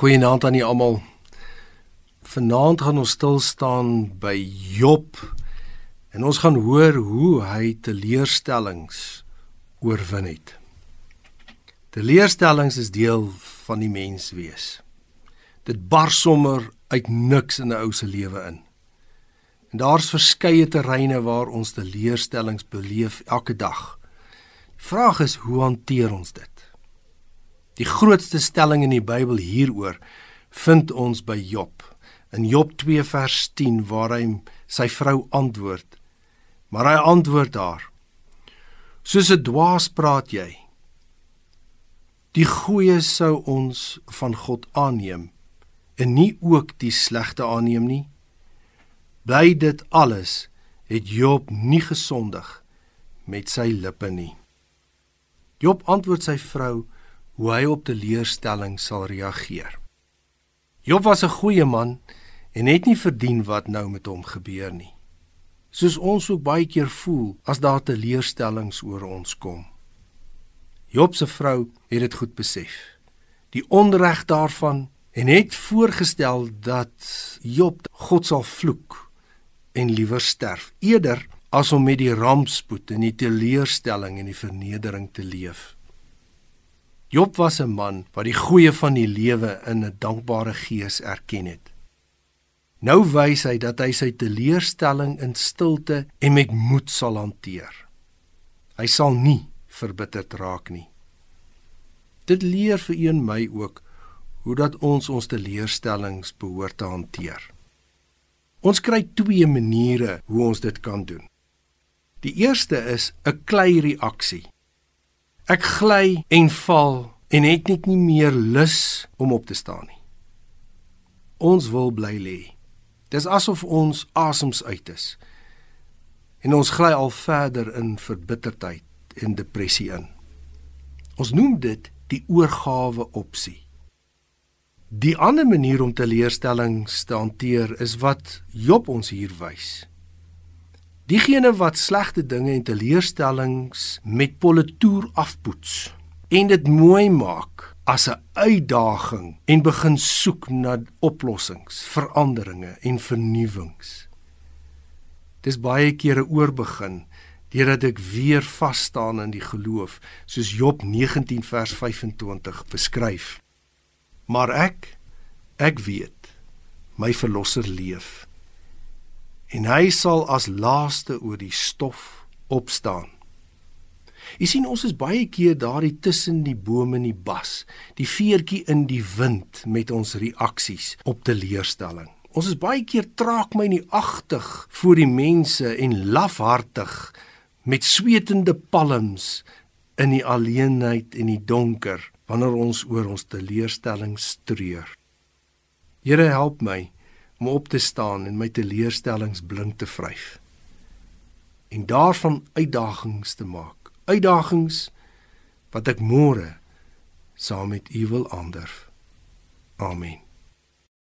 Goeienaand aan julle almal. Vanaand gaan ons stil staan by Job en ons gaan hoor hoe hy teleurstellings oorwin het. Teleurstellings is deel van die mens wees. Dit bars sommer uit niks in 'n ou se lewe in. En daar's verskeie terreine waar ons teleurstellings beleef elke dag. Die vraag is hoe hanteer ons dit? Die grootste stelling in die Bybel hieroor vind ons by Job. In Job 2 vers 10 waar hy sy vrou antwoord. Maar hy antwoord haar: Soos 'n dwaas praat jy. Die goeie sou ons van God aanneem en nie ook die slegte aanneem nie. Bly dit alles het Job nie gesondig met sy lippe nie. Job antwoord sy vrou: hoe hy op teleurstelling sal reageer. Job was 'n goeie man en het nie verdien wat nou met hom gebeur nie. Soos ons ook baie keer voel as daar teleurstellings oor ons kom. Job se vrou het dit goed besef. Die onreg daarvan en het voorgestel dat Job God sal vloek en liewer sterf eerder as om met die rampspoed en die teleurstelling en die vernedering te leef. Job was 'n man wat die goeie van die lewe in 'n dankbare gees erken het. Nou wys hy dat hy sy teleurstelling in stilte en met moed sal hanteer. Hy sal nie verbitterd raak nie. Dit leer vir een my ook hoe dat ons ons teleurstellings behoort te hanteer. Ons kry twee maniere hoe ons dit kan doen. Die eerste is 'n klei reaksie. Ek gly en val en het net nie meer lus om op te staan nie. Ons wil bly lê. Dis asof ons asems uit is. En ons gly al verder in verbitterdheid en depressie in. Ons noem dit die oorgawe opsie. Die ander manier om teleurstellings te hanteer is wat Job ons hier wys. Diegene wat slegte dinge en teleurstellings met politoer afpoets en dit mooi maak as 'n uitdaging en begin soek na oplossings, veranderinge en vernuwings. Dis baie kere oorbegin deurdat ek weer vas staan in die geloof soos Job 19 vers 25 beskryf. Maar ek ek weet my verlosser leef en hy sal as laaste oor die stof opstaan. Jy sien ons is baie keer daardie tussen die bome en die bas, die veertjie in die wind met ons reaksies op teleurstelling. Ons is baie keer traag my nie agtig voor die mense en lafhartig met swetende palms in die alleenheid en die donker wanneer ons oor ons teleurstelling streur. Here help my om op te staan en my teleurstellings blink te vryf en daarvan uitdagings te maak. Uitdagings wat ek môre saam met u wil aanderf. Amen